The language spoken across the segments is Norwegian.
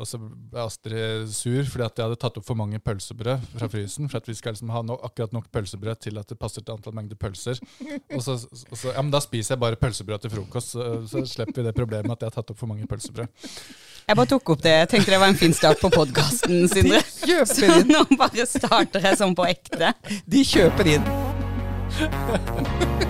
og så ble Astrid sur fordi at jeg hadde tatt opp for mange pølsebrød fra frysen. For at vi skal liksom ha no akkurat nok pølsebrød til at det passer til antall mengder pølser. Og så, og så ja, men da spiser jeg bare pølsebrød til frokost, så, så slipper vi det problemet at jeg har tatt opp for mange pølsebrød. Jeg bare tok opp det. Jeg tenkte det var en fin start på podkasten, Sindre. Så nå bare starter jeg sånn på ekte. De kjøper inn.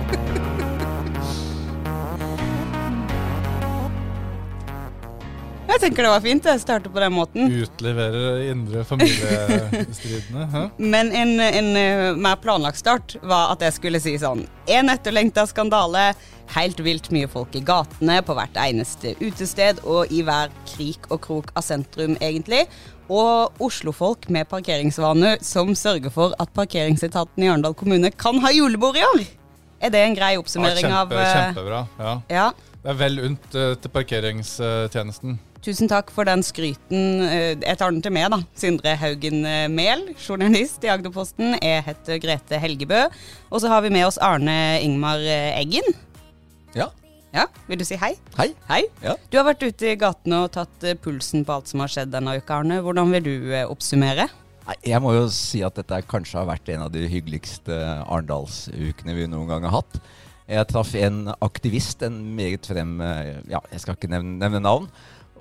Jeg tenker det var fint å starte på den måten. Utlevere indre familiestridene. hæ? Men en, en eh, mer planlagt start var at jeg skulle si sånn En etterlengta skandale. Helt vilt mye folk i gatene, på hvert eneste utested og i hver krik og krok av sentrum, egentlig. Og Oslo-folk med parkeringsvane som sørger for at parkeringsetaten i Arendal kommune kan ha julebord i år. Er det en grei Ja, oppsummering kjempe, av eh, kjempebra. Ja. Ja. Det er vel unt uh, til parkeringstjenesten. Tusen takk for den skryten. Eh, Jeg tar den til meg, da. Sindre Haugen eh, Mehl, journalist i Agderposten. Jeg heter Grete Helgebø. Og så har vi med oss Arne Ingmar eh, Eggen. Ja. Ja, Vil du si hei? Hei. Hei. Ja. Du har vært ute i gatene og tatt pulsen på alt som har skjedd denne uka, Arne. Hvordan vil du oppsummere? Jeg må jo si at dette kanskje har vært en av de hyggeligste Arendalsukene vi noen gang har hatt. Jeg traff en aktivist, en meget frem Ja, jeg skal ikke nevne, nevne navn.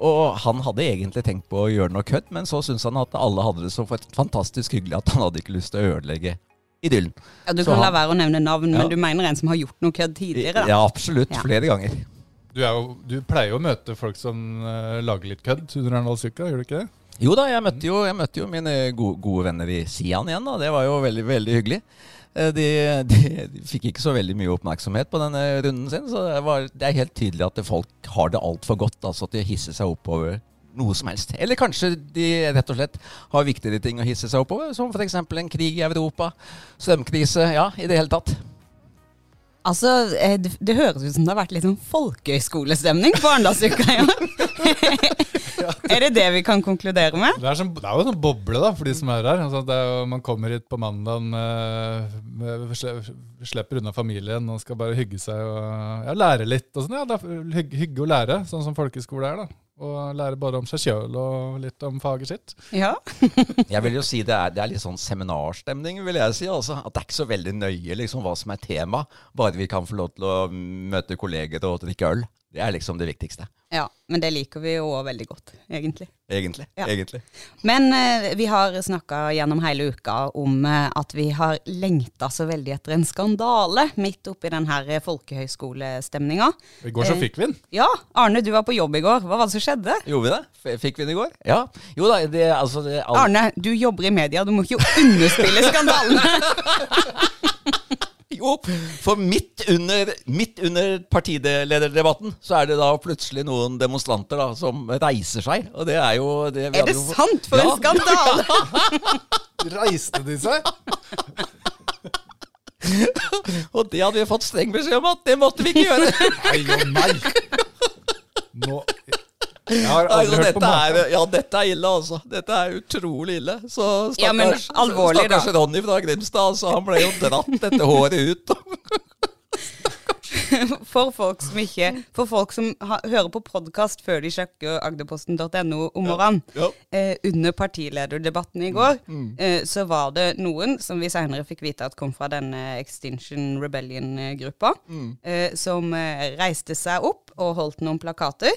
Og han hadde egentlig tenkt på å gjøre noe kødd, men så syntes han at alle hadde det så fantastisk hyggelig at han hadde ikke lyst til å ødelegge idyllen. Ja, Du Så kan la være å nevne navn, Ja. men du mener en som har gjort noe kødd tidligere? da? Ja, absolutt. Ja. Flere ganger. Du, er jo, du pleier jo å møte folk som uh, lager litt kødd under Arendalsuka, gjør du ikke det? Jo da, jeg møtte jo, jeg møtte jo mine gode, gode venner i Sian igjen. da. Det var jo veldig, veldig hyggelig. Eh, De, de, de fikk ikke så veldig mye oppmerksomhet på denne runden sin, så det, var, det er helt tydelig at folk har det altfor godt. Altså at de hisser seg opp over noe som helst. Eller kanskje de rett og slett har viktigere ting å hisse seg opp over, som f.eks. en krig i Europa, strømkrise, ja, i det hele tatt. Altså, eh, det, det høres ut som det har vært litt sånn folkehøyskolestemning på Arendalsuka Ja. er det det vi kan konkludere med? Det er, som, det er jo en sånn boble da, for de som er her. Altså, det er jo, man kommer hit på mandag, med, slipper unna familien og skal bare hygge seg og ja, lære litt. Og sånn. Ja, hygge, hygge og lære, sånn som folkehøyskole er. da. Og lære både om seg sjøl og litt om faget sitt. Ja. Jeg vil jo si det er, det er litt sånn seminarstemning, vil jeg si. Altså. At det er ikke så veldig nøye liksom, hva som er tema, bare vi kan få lov til å møte kolleger og drikke øl. Det er liksom det viktigste. ja. Men det liker vi jo òg veldig godt, egentlig. Egentlig. Ja. egentlig. Men eh, vi har snakka gjennom hele uka om eh, at vi har lengta så veldig etter en skandale midt oppi den her folkehøyskolestemninga. I går så Eh, fikk vi den. Ja, Arne, du var på jobb i går. Hva var det som skjedde? Gjorde vi det? F- Fikk vi den i går? Ja. Jo da, det altså det, Arne, du jobber i media, du må ikke underspille skandalene. Jo, for midt under, midt under partilederdebatten så er det da plutselig noen demonstranter da, som reiser seg. Og det er jo det, vi Er hadde det jo- sant? For en Ja. skandale! Reiste de seg? Og det hadde vi fått streng beskjed om at det måtte vi ikke gjøre. Nei og nei! Nå Altså, dette, er, ja, dette er ille, altså. Dette er utrolig ille. Så stakkars, Ja, men alvorlig, stakkars Ronny fra Grimstad, altså, han ble jo dratt dette håret ut. For folk som ikke For folk som ha, hører på podkast før de sjekker agderposten.no om morgenen. Ja. Eh, under partilederdebatten i går, eh, så var det noen, som vi senere fikk vite at kom fra denne Extinction Rebellion-gruppa, eh, som eh, reiste seg opp og holdt noen plakater.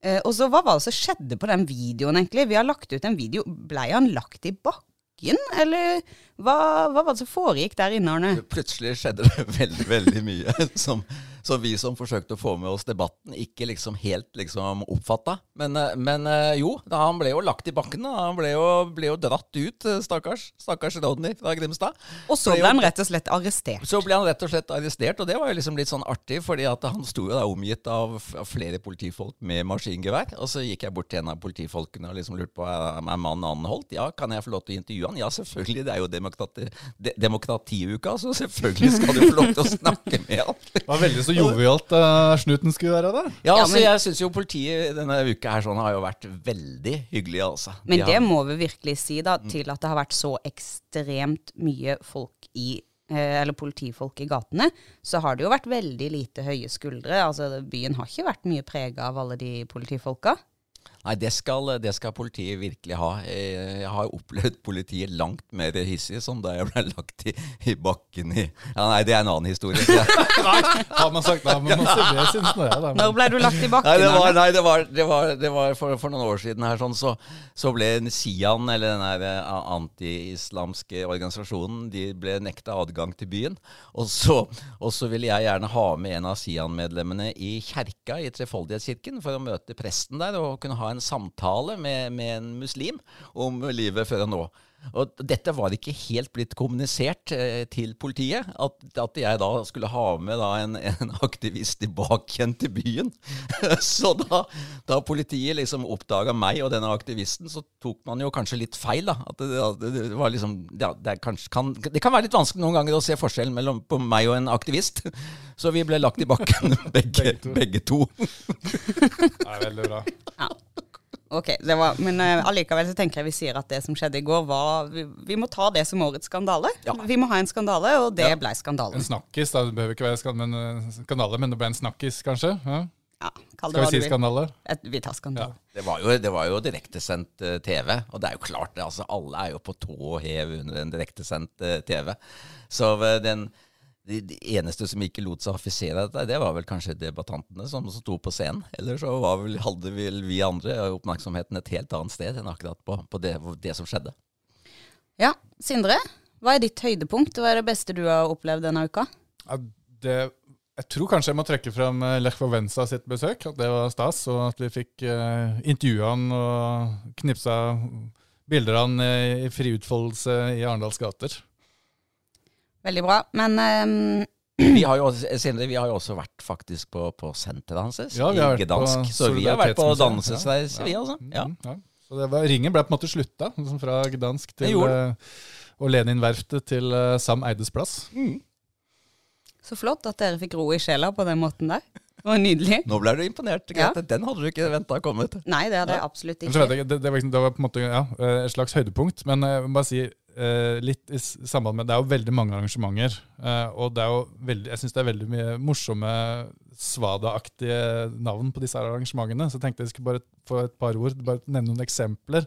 Eh, og så hva var det som skjedde på den videoen, egentlig? Vi har lagt ut en video. Blei han lagt i bakken, eller hva, hva var det som foregikk der inne, Arne? Plutselig skjedde det veldig, veldig mye som, som vi som forsøkte å få med oss debatten, ikke liksom helt liksom oppfatta. Men, eh, men eh, jo, da han ble jo lagt i bakken. Da. Han ble jo, ble jo dratt ut, eh, stakkars. Stakkars Rodney fra Grimstad. Og så Ble han rett og slett arrestert. Så ble han rett og slett arrestert, og det var jo liksom litt sånn artig, fordi at han sto jo da omgitt av, flere politifolk med maskingevær. Og så gikk jeg bort til en av politifolkene og liksom lurte på er mannen anholdt. Ja, kan jeg få lov til å intervjue han? Ja, selvfølgelig, det er jo demokrati, de, demokratiuka, så selvfølgelig skal du få lov til å snakke med han. Det var veldig så jovialt uh, snuten skulle være da. Ja, Ja, altså men- jeg syns jo politiet denne uka her sånn har jo vært veldig hyggelig, altså. De Men det har- må vi virkelig si, da, til at det har vært så ekstremt mye folk i eh, eller politifolk i gatene, så har det jo vært veldig lite høye skuldre. Altså, Byen har ikke vært mye prega av alle de politifolka. Nei, det skal, det skal politiet virkelig ha. Eh, Jeg har opplevd politiet langt mer hissig, som da jeg ble lagt i, i bakken i ja, Nei, det er en annen historie. Nei, har man sagt nei, men masse det syns nå jeg, da. Når ble du lagt i bakken? Nei, det var, nei, det var, det var, det var for, for noen år siden her sånn, så, så ble Sian, eller den der antiislamske anti-islamske organisasjonen, de ble nekta adgang til byen. Og så, og så ville jeg gjerne ha med en av Sian-medlemmene i kjerka i Trefoldighetskirken for å møte presten der og kunne ha en samtale med, med en muslim om livet før og nå. Og dette var ikke helt blitt kommunisert eh, til politiet, at, at jeg da skulle ha med da en, en aktivist tilbake igjen til byen. så da, da politiet liksom oppdaga meg og denne aktivisten, så tok man jo kanskje litt feil. da. At det, at det var liksom, ja, det, er kanskje, kan, det kan være litt vanskelig noen ganger å se forskjellen mellom på meg og en aktivist. Så vi ble lagt i bakken, begge, begge to. Det er veldig bra. Ja. Ok, det var, Men uh, allikevel så tenker jeg vi sier at det som skjedde i går, var Vi, vi må ta det som årets skandale. Ja. Vi må ha en skandale, og det Ja. ble skandalen. En snakkis, da. Det behøver ikke være skandale, men, eh, skandale, men det ble en snakkis, kanskje? Ja. Ja, kall det Skal vi hva si skandale? Vi tar skandale. Det var jo, det var jo direktesendt uh, TV, og det er jo klart, det, altså, alle er jo på tå og hev under en direktesendt uh, TV. Så eh, den, de, de eneste som ikke lot seg affisere dette, det var vel kanskje debattantene som sto på scenen. Eller så var vel, hadde vel vi andre oppmerksomheten et helt annet sted enn akkurat på, på det, det som skjedde. Ja, Sindre, hva er ditt høydepunkt? Hva er det beste du har opplevd denne uka? Ja, det, jeg tror kanskje jeg må trekke fram eh, Lech Wawenza sitt besøk. At det var stas, og at vi fikk eh, intervjua han og knipsa bilder av han eh, i fri utfoldelse i Arendals gater. Veldig bra. Men um... Vi har jo, Sindre, vi har jo også vært faktisk på, på senteret hans Ja, i Gdansk. Så vi har vært på dannelsesreise, vi altså. Ja. Mm, ja. Så det var, ringen ble på en måte slutta, liksom fra Gdansk til eh, og Lenin-verftet til uh, Sam Eides plass. så flott at dere fikk ro i sjela på den måten der. Det var nydelig. Nå ble du imponert, Ja. Den hadde du ikke venta kommet. Nei, det hadde jeg absolutt så ikke. det, det, var, det var på en måte ja, eh, et slags høydepunkt, men jeg må bare si litt i samband med Det er jo veldig mange arrangementer, eh, og det er jo veldig, jeg syns det er veldig mye morsomme Svada-aktige navn på disse arrangementene. Så jeg tenkte jeg skulle bare få et par ord, bare nevne noen eksempler.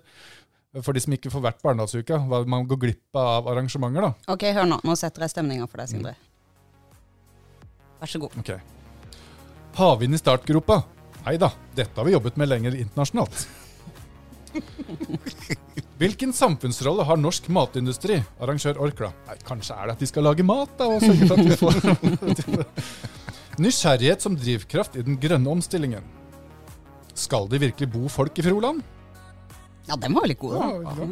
For de som ikke får vært på Arendalsuka, hva man går glipp av av arrangementer. da. Ok, hør nå. Nå setter jeg stemninga for deg, Sindre. Vær så god. Ok. Havvind i startgropa. Nei da, dette har vi jobbet med lenger internasjonalt. Hvilken samfunnsrolle har norsk matindustri? Arrangør Orkla. Nei, kanskje er det at de skal lage mat, da, og sørge for at vi får Nysgjerrighet som drivkraft i den grønne omstillingen. Skal det virkelig bo folk i Froland? Ja, den var litt god, Ja, da.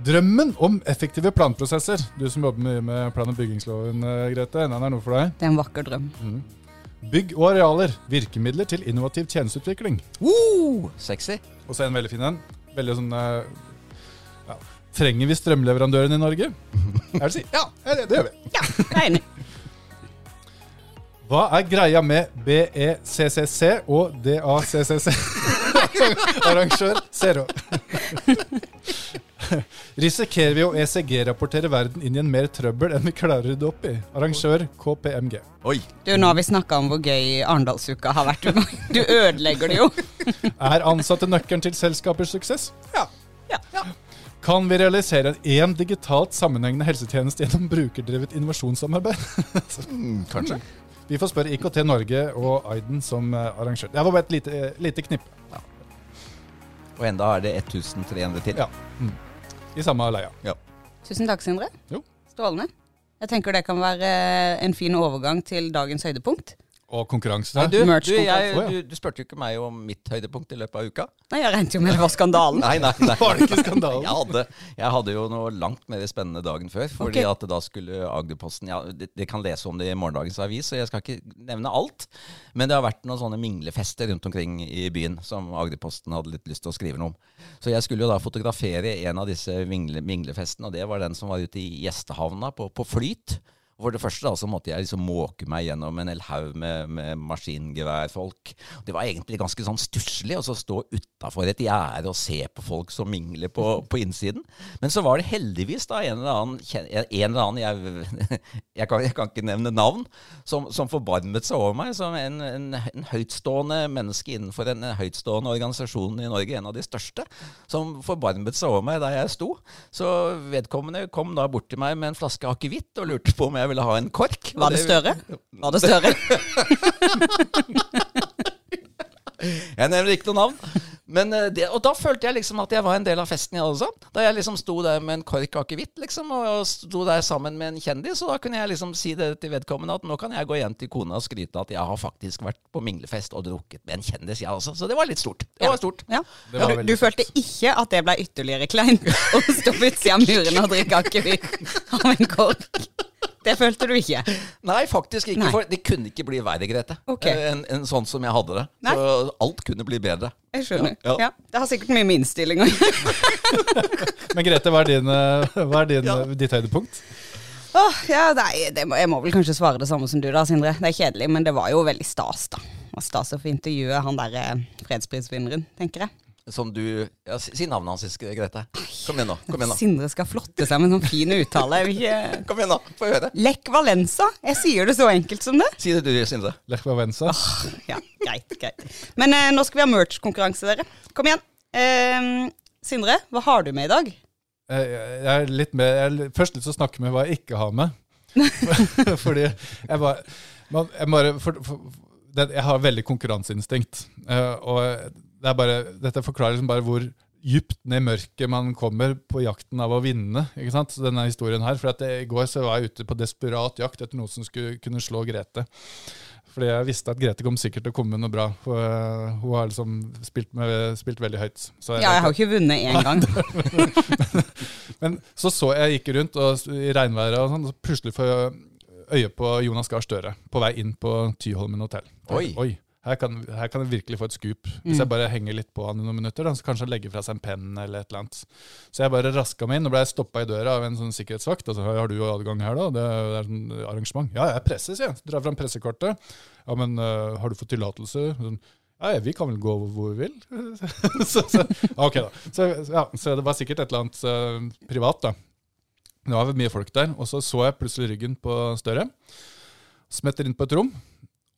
Drømmen om effektive planprosesser. Du som jobber mye med plan- og byggingsloven, eh, Grete. Den er noe for deg. Det er en vakker drøm. Bygg og arealer. Virkemidler til innovativ tjenesteutvikling. Uh, sexy. Og så en veldig fin en. Veldig sånn eh. Trenger vi strømleverandøren i Norge? Jeg vil si ja, det det gjør vi. Ja, jeg er enig. Hva er greia med BECCC og DACCC? Arrangør Zero. Risikerer vi å ECG-rapportere verden inn i en mer trøbbel enn vi klarer å rydde opp i? Arrangør KPMG. Oi. Du, nå har vi snakka om hvor gøy Arendalsuka har vært. Du, ødelegger det jo. Er ansatte nøkkelen til selskapers suksess? Ja. Kan vi realisere én digitalt sammenhengende helsetjeneste gjennom brukerdrevet innovasjonssamarbeid? Mm, kanskje. Vi får spørre IKT Norge og Aiden som eh, arrangør. Det var bare et lite, lite knippe Og enda er det 1300 til. Ja. mm. i samme leia. Tusen takk, Sindre. Jo. Strålende. Jeg tenker det kan være en fin overgang til dagens høydepunkt. Og konkurranse. Nei, du, du, jeg, du, du spurte jo ikke meg om mitt høydepunkt i løpet av uka. Nei, Jeg regnet jo med det var skandalen. Nei, nei, nei. Var det ikke skandalen? Jeg hadde, jeg hadde jo noe langt mer spennende dagen før. Fordi okay. at da skulle Agderposten ja, de, de kan lese om det i morgendagens avis, så jeg skal ikke nevne alt. Men det har vært noen sånne minglefester rundt omkring i byen som Agderposten hadde litt lyst til å skrive noe om. Så jeg skulle jo da fotografere en av disse mingle, minglefestene, og det var den som var ute i gjestehavna på, på Flyt. For det første da, så måtte jeg liksom måke meg gjennom en hel haug med, med maskingeværfolk. Det var egentlig ganske sånn stusslig å stå utafor et gjerde og se på folk som mingler på, på, innsiden. Men så var det heldigvis da en eller annen, en eller annen jeg, jeg, kan, jeg kan, ikke nevne navn, som, som forbarmet seg over meg som en, en, en, høytstående menneske innenfor en høytstående organisasjon i Norge, en av de største, som forbarmet seg over meg da jeg sto. Så vedkommende kom da bort til meg med en flaske akevitt og lurte på om jeg ville ha en kork. Var det Støre? Var det Støre? jeg nevner ikke noe navn. Men eh, det, og da følte jeg liksom at jeg var en del av festen, jeg også. Da jeg liksom sto der med en kork akevitt liksom, og sto der sammen med en kjendis. Og da kunne jeg liksom si det til vedkommende at nå kan jeg gå hjem til kona og skryte at jeg har faktisk vært på minglefest og drukket med en kjendis, jeg også. Så det var litt stort. Det ja. var stort. Ja. Det var du, du følte ikke at det ble ytterligere kleint å stå på utsida av muren og drikke akevitt av en kork? Det følte du ikke? Nei, faktisk ikke. Nei. For det kunne ikke bli verre, Grete, okay. Eh, enn en sånn som jeg hadde det. Nei. Så alt kunne bli bedre. Jeg skjønner. Ja, ja. Det har sikkert mye med innstilling å Men Grete, hva er, din, eh, hva er din, ja. ditt høydepunkt? Åh, ja, nei, må, Jeg må vel kanskje svare det samme som du, da, Sindre. Det er kjedelig, men det var jo veldig stas, da. Stas å få intervjue han der eh, fredsprisvinneren, tenker jeg som du ja, Si navnet hans, Grete. Kom igjen nå. kom igjen nå Sindre skal flotte seg med noen fin uttale. Ikke... Kom igjen nå, få høre. Lech Valenza. Jeg sier det så enkelt som det. Si det du, Sindre. Lech Valenza. Oh, ja, greit, greit. Men eh, nå skal vi ha merch-konkurranse, dere. Kom igjen. Eh, Sindre, hva har du med i dag? Jeg, jeg er litt med Jeg er først litt til å snakke med hva jeg ikke har med. Fordi jeg bare, man, jeg, bare for, for, det, jeg har veldig konkurranseinstinkt. Uh, og det bare, dette forklarer liksom bare hvor djupt ned i mørket man kommer på jakten av å vinne. ikke sant? Så denne historien her, for I går så var jeg ute på desperat jakt etter noe som skulle kunne slå Grete. Fordi jeg visste at Grete kom sikkert til å komme med noe bra. For uh, hun har liksom spilt, med, spilt veldig høyt. Jeg, ja, jeg har jo ikke vunnet én gang. men, men, så så jeg gikk rundt og, i regnværet, og sånn, og så plutselig får jeg øye på Jonas Gahr Støre på vei inn på Tyholmen hotell. Oi. Oi. Her kan, her kan, jeg virkelig få et skup. Hvis mm. jeg bare henger litt på han i noen minutter, da, så kanskje han legger fra seg en penn eller et eller annet. Så jeg bare raska meg inn og ble stoppa i døra av en sånn sikkerhetsvakt. Altså, 'Har du adgang her, da?' Det, er sånn arrangement. 'Ja, jeg presses, jeg.' Drar fram pressekortet. 'Ja, men uh, har du fått tillatelse?' Sånn, ja, vi kan vel gå hvor vi vil. så, så, ok, da. Så, ja, så, det var sikkert et eller annet uh, privat, da. Det var mye folk der. Og så så jeg plutselig ryggen på Støre. Smetter inn på et rom.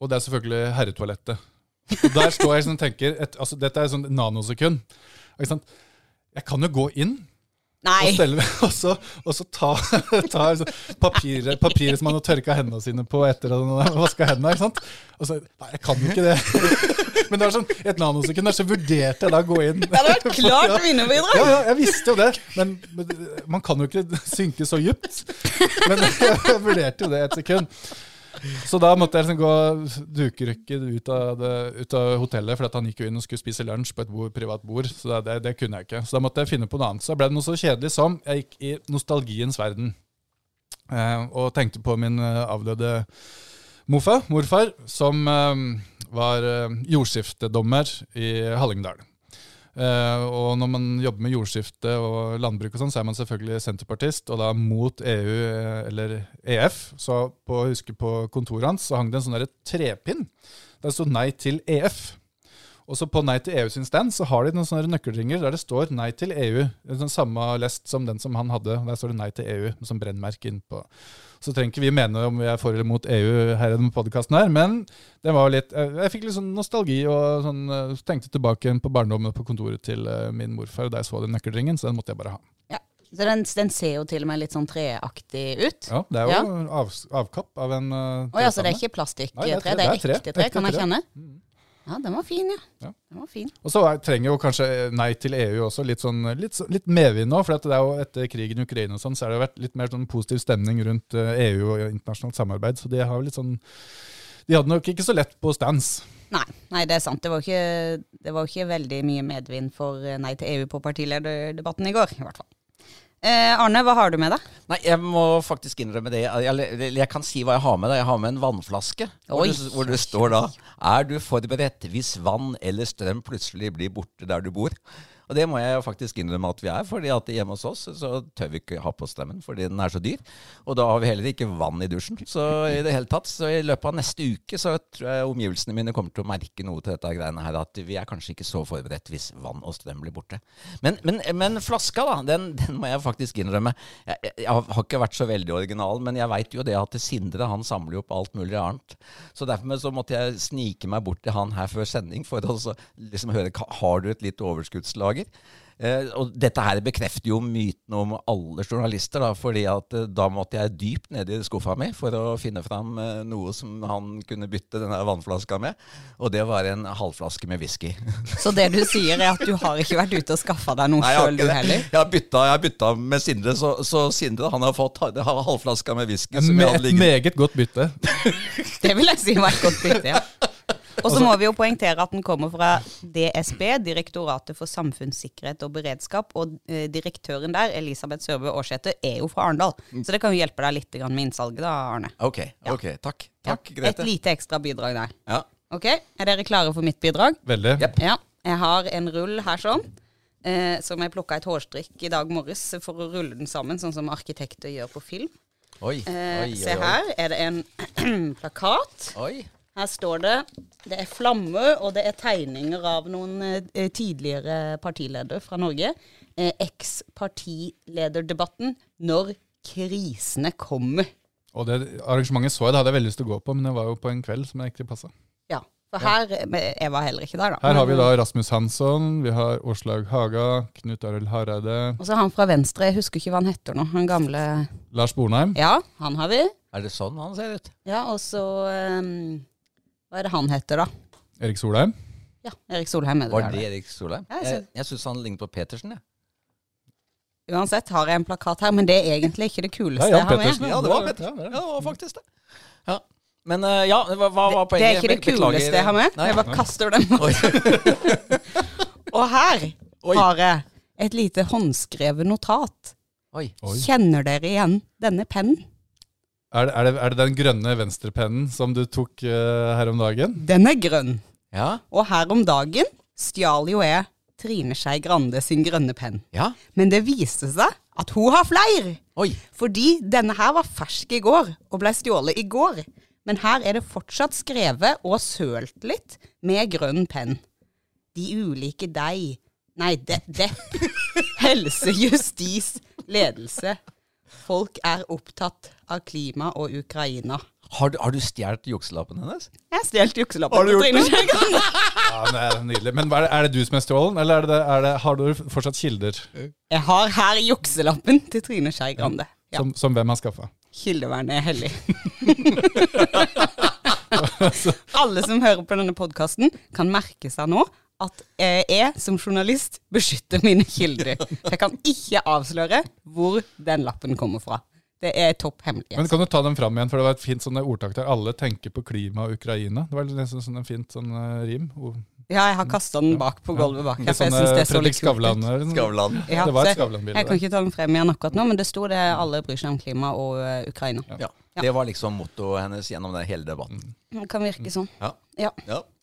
Og det er selvfølgelig herretoalettet. Og der står jeg og tenker et, altså Dette er sånn nanosekund. Jeg kan jo gå inn Nei. Og, stelle, og, så, og så ta, ta altså, papiret, papiret, som han har tørka hendene sine på etter å ha vaska hendene. ikke sant? Og så, Nei, jeg kan jo ikke det. Men det var sånn, et nanosekund der så vurderte jeg da å gå inn. Det hadde vært klart vinnerbidrag! Ja, ja, jeg visste jo det. Men, men, man kan jo ikke synke så dypt. Men jeg vurderte jo det et sekund. Så da måtte jeg liksom gå dukerykket ut, ut, av hotellet, for han gikk jo inn og skulle spise lunsj på et bord, privat bord. Så det, det, kunne jeg ikke. Så da måtte jeg finne på noe annet. Så ble det noe så kjedelig som jeg gikk i nostalgiens verden. Eh, og tenkte på min eh, avdøde morfar, morfar, som eh, var eh, jordskiftedommer i Hallingdal. Uh, og når man jobber med jordskifte og landbruk, og sånn, så er man selvfølgelig senterpartist, og da mot EU eh, eller EF. Så på, husker på kontoret hans så hang det en sånn trepinn der det sto 'Nei til EF'. Og så på Nei til EU sin stand så har de noen sånne nøkkelringer der det står 'Nei til EU'. Den samme lest som den som han hadde. Der står det 'Nei til EU' som brennmerke innpå. Så trenger ikke vi mene om vi er for eller mot EU her i denne podkasten her, men det var litt Jeg fikk litt sånn nostalgi og sånn, eh, tenkte tilbake på barndommen på kontoret til eh, min morfar da jeg så den nøkkelringen, så den måtte jeg bare ha. Ja. Så den, den, ser jo til og med litt sånn treaktig ut. Ja, det er jo ja. av, avkapp av en uh, Å ja, Så det er ikke plastikktre, det, det, er ekte tre, kan jeg kjenne? Mm. Ja, den var fin, ja. ja. Den var fin. Og så trenger jo kanskje Nei til EU også litt, sånn, litt, litt medvind nå. For det er jo etter krigen i Ukraina og sånn, så har det vært litt mer sånn positiv stemning rundt EU eh, e og internasjonalt samarbeid. Så de har jo litt sånn De hadde nok ikke så lett på stands. Nei, nei det er sant. Det var, ikke, det var ikke veldig mye medvind for eh, Nei til EU på partilederdebatten i går, i hvert fall. Eh, Arne, hva har du med deg? Nei, Jeg må faktisk innrømme det. Jeg, jeg, kan si hva jeg har med deg. Jeg har med en vannflaske. Hvor det, hvor det, står da Er du forberedt hvis vann eller strøm plutselig blir borte der du bor? Og det må jeg jo faktisk innrømme at vi er, fordi at hjemme hos oss så tør vi ikke ha på strømmen fordi den er så dyr. Og da har vi heller ikke vann i dusjen. Så i det hele tatt, så i løpet av neste uke så tror jeg omgivelsene mine kommer til å merke noe til dette greiene her, at vi er kanskje ikke så forberedt hvis vann og strøm blir borte. Men, men, men flaska, da, den, den, må jeg faktisk innrømme. Jeg, jeg, har ikke vært så veldig original, men jeg veit jo det at Sindre han samler jo opp alt mulig annet. Så derfor så måtte jeg snike meg bort til han her før sending for å liksom høre har du et litt overskuddslager. Eh, og dette her bekrefter jo myten om alle journalister, da, fordi at eh, da måtte jeg dypt ned i skuffa mi for å finne fram eh, noe som han kunne bytte denne vannflaska med. Og det var en halvflaske med whisky. Så det du sier er at du har ikke vært ute og skaffa deg noe sjøl, du heller? Jeg har bytta, jeg har bytta med Sindre, så, så, Sindre han har fått halvflaska med whisky. Et meget godt bytte. det vil jeg si var et godt bytte, ja. Og så må vi jo poengtere at den kommer fra DSB, Direktoratet for samfunnssikkerhet og beredskap. Og eh, direktøren der, Elisabeth Sørbø Aarsæter, er jo fra Arendal. Så det kan jo hjelpe deg litt med innsalget, da, Arne. Ok, ok, takk. Takk, ja, Et lite ekstra bidrag der. Ja. Ok, Er dere klare for mitt bidrag? Veldig. Yep. Ja. Jeg har en rull her sånn. Eh, som jeg plukka et hårstrikk i dag morges for å rulle den sammen, sånn som arkitekter gjør på film. Oi, eh, oi, se her er det en plakat. Oi. Her står det det er flamme, og det er tegninger av noen eh, tidligere partiledere fra Norge. Eh, Eks-partilederdebatten når krisene kommer. Og det arrangementet så jeg, det hadde jeg veldig lyst til å gå på, men det var jo på en kveld som jeg ikke passa. Ja, for her Jeg var heller ikke der, da. Her har vi da Rasmus Hansson, vi har Åslaug Haga, Knut Arild Hareide Og så han fra Venstre, jeg husker ikke hva han heter nå. Han gamle Lars Bornheim. Ja, han har vi. Er det sånn han ser ut? Ja, og så um hva er det han heter, da? Erik Solheim? Ja, Erik Solheim er det. Var det Erik Solheim? Ja, jeg jeg syns han ligner på Petersen, jeg. Ja. Uansett har jeg en plakat her, men det er egentlig ikke det kuleste ja, jeg har med. Ja, det var Petersen. Ja, det var faktisk det. Ja. Men uh, ja, hva, hva var poenget? Det er ikke det kuleste jeg har med. Nei. Jeg bare kaster den. Og her Oi. har jeg et lite håndskrevet notat. Oi. Kjenner dere igjen denne pennen? Er det, er, det, er det, den grønne venstrepennen som du tok uh, her om dagen? Den er grønn. Ja. Og her om dagen stjal jo jeg Trine Skei Grande sin grønne penn. Ja. Men det viste seg at hun har flere. Oi. Fordi denne her var fersk i går, og ble stjålet i går. Men her er det fortsatt skrevet og sølt litt med grønn penn. De ulike deg Nei, det, det. Helse, justis, ledelse. Folk er opptatt av klima og Ukraina. Har du, har du stjålet jukselappen hennes? Jeg har stjålet jukselappen. Har du gjort det? ja, det er nydelig. Men er det, er det, du som er stjålen, eller er det, er det, har du fortsatt kilder? Jeg har her jukselappen til Trine Skei Grande. Ja. Som, som, hvem har skaffa? Kildevernet er hellig. Alle som hører på denne podkasten, kan merke seg nå at jeg som journalist beskytter mine kilder. Jeg kan ikke avsløre hvor den lappen kommer fra. Det er topp hemmelig. Men Kan du ta den fram igjen, for det var et fint sånn ordtak der. Alle tenker på klima og Ukraina. Det var nesten sånn en fint sånn uh, rim. Ja, jeg har kasta den bak på gulvet bak her. Sånn, Fredrik Skavlan. Skavlan. Ja, det var et Skavlan-bilde. Jeg kan ikke ta den frem igjen akkurat nå, men det sto det 'alle bryr seg om klima og uh, Ukraina'. Ja. ja. Det var liksom mottoet hennes gjennom den hele debatten. Det kan virke sånn. Ja. ja.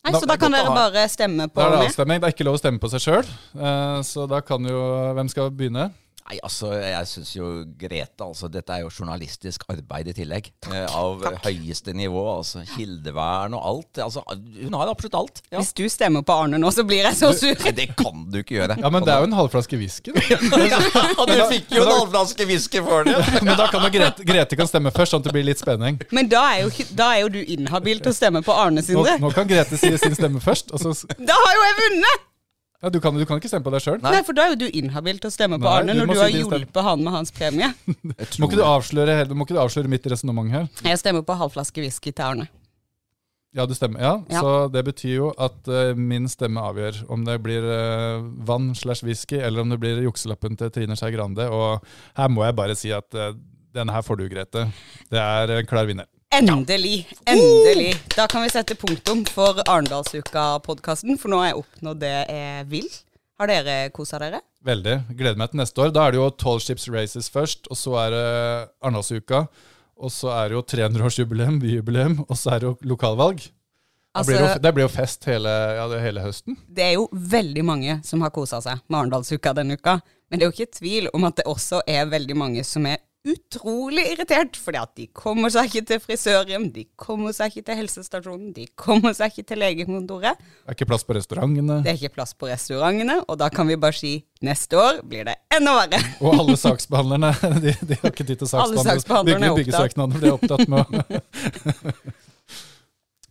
Nei, så da, kan dere bare stemme på meg. Da er det avstemning. Det er ikke lov å stemme på seg sjøl. Uh, så da kan jo Hvem skal begynne? Nei, altså, jeg syns jo Grete altså, Dette er jo journalistisk arbeid i tillegg. Takk, eh, av takk. høyeste nivå. altså Kildevern og alt. Altså, hun har absolutt alt. Ja. Hvis du stemmer på Arne nå, så blir jeg så sur. Nei, det kan du ikke gjøre. Ja, Men det er jo en halvflaske whisky. ja, du fikk jo en halvflaske whisky for det. men da kan jo Grete, Grete kan stemme først, sånn at det blir litt spenning. Men da er jo, da er jo du inhabil til å stemme på Arne, Sindre. Nå, nå kan Grete si sin stemme først. Og Så... Da har jo jeg vunnet! Ja, du kan, du kan, ikke stemme på deg sjøl. Nei. Nei. for da er jo du inhabil til å stemme på Arne når du har hjulpet han med hans premie. må, ikke du avsløre, må ikke du avsløre mitt resonnement her? Jeg stemmer på halvflaske whisky til Arne. Ja, du stemmer. Ja, ja. Så det betyr jo at uh, min stemme avgjør om det blir uh, vann slash whisky, eller om det blir jukselappen til Trine Skei Grande. Og her må jeg bare si at uh, denne her får du, Grete. Det er en klar vinner. Endelig. Endelig. Da kan vi sette punktum for Arendalsuka-podkasten, for nå har jeg oppnådd det jeg vil. Har dere kosa dere? Veldig. Gleder meg til neste år. Da er det jo Tall Ships Races først, og så er det Arendalsuka. Og så er det jo 300-årsjubileum, byjubileum, og så er det jo lokalvalg. det, blir jo, Altså, det blir jo fest hele, ja, det, hele høsten. det er jo veldig mange som har kosa seg med Arendalsuka denne uka. Men det er jo ikke tvil om at det også er veldig mange som er utrolig irritert. Fordi at de kommer seg ikke til frisørhjem, de kommer seg ikke til helsestasjonen, de kommer seg ikke til legekontoret. Det er ikke plass på restaurantene. Det er ikke plass på restaurantene, og da kan vi bare si neste år blir det enda verre. Og alle saksbehandlerne de, de har ikke tid til Alle saksbehandle saksbehandlerne er bygge. De er opptatt med å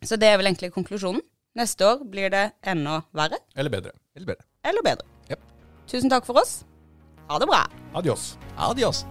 Så det er vel egentlig konklusjonen. Neste år blir det enda verre Eller bedre. Eller bedre. eller bedre. Yep. Tusen takk for oss. Ha det bra. Adios. Adios.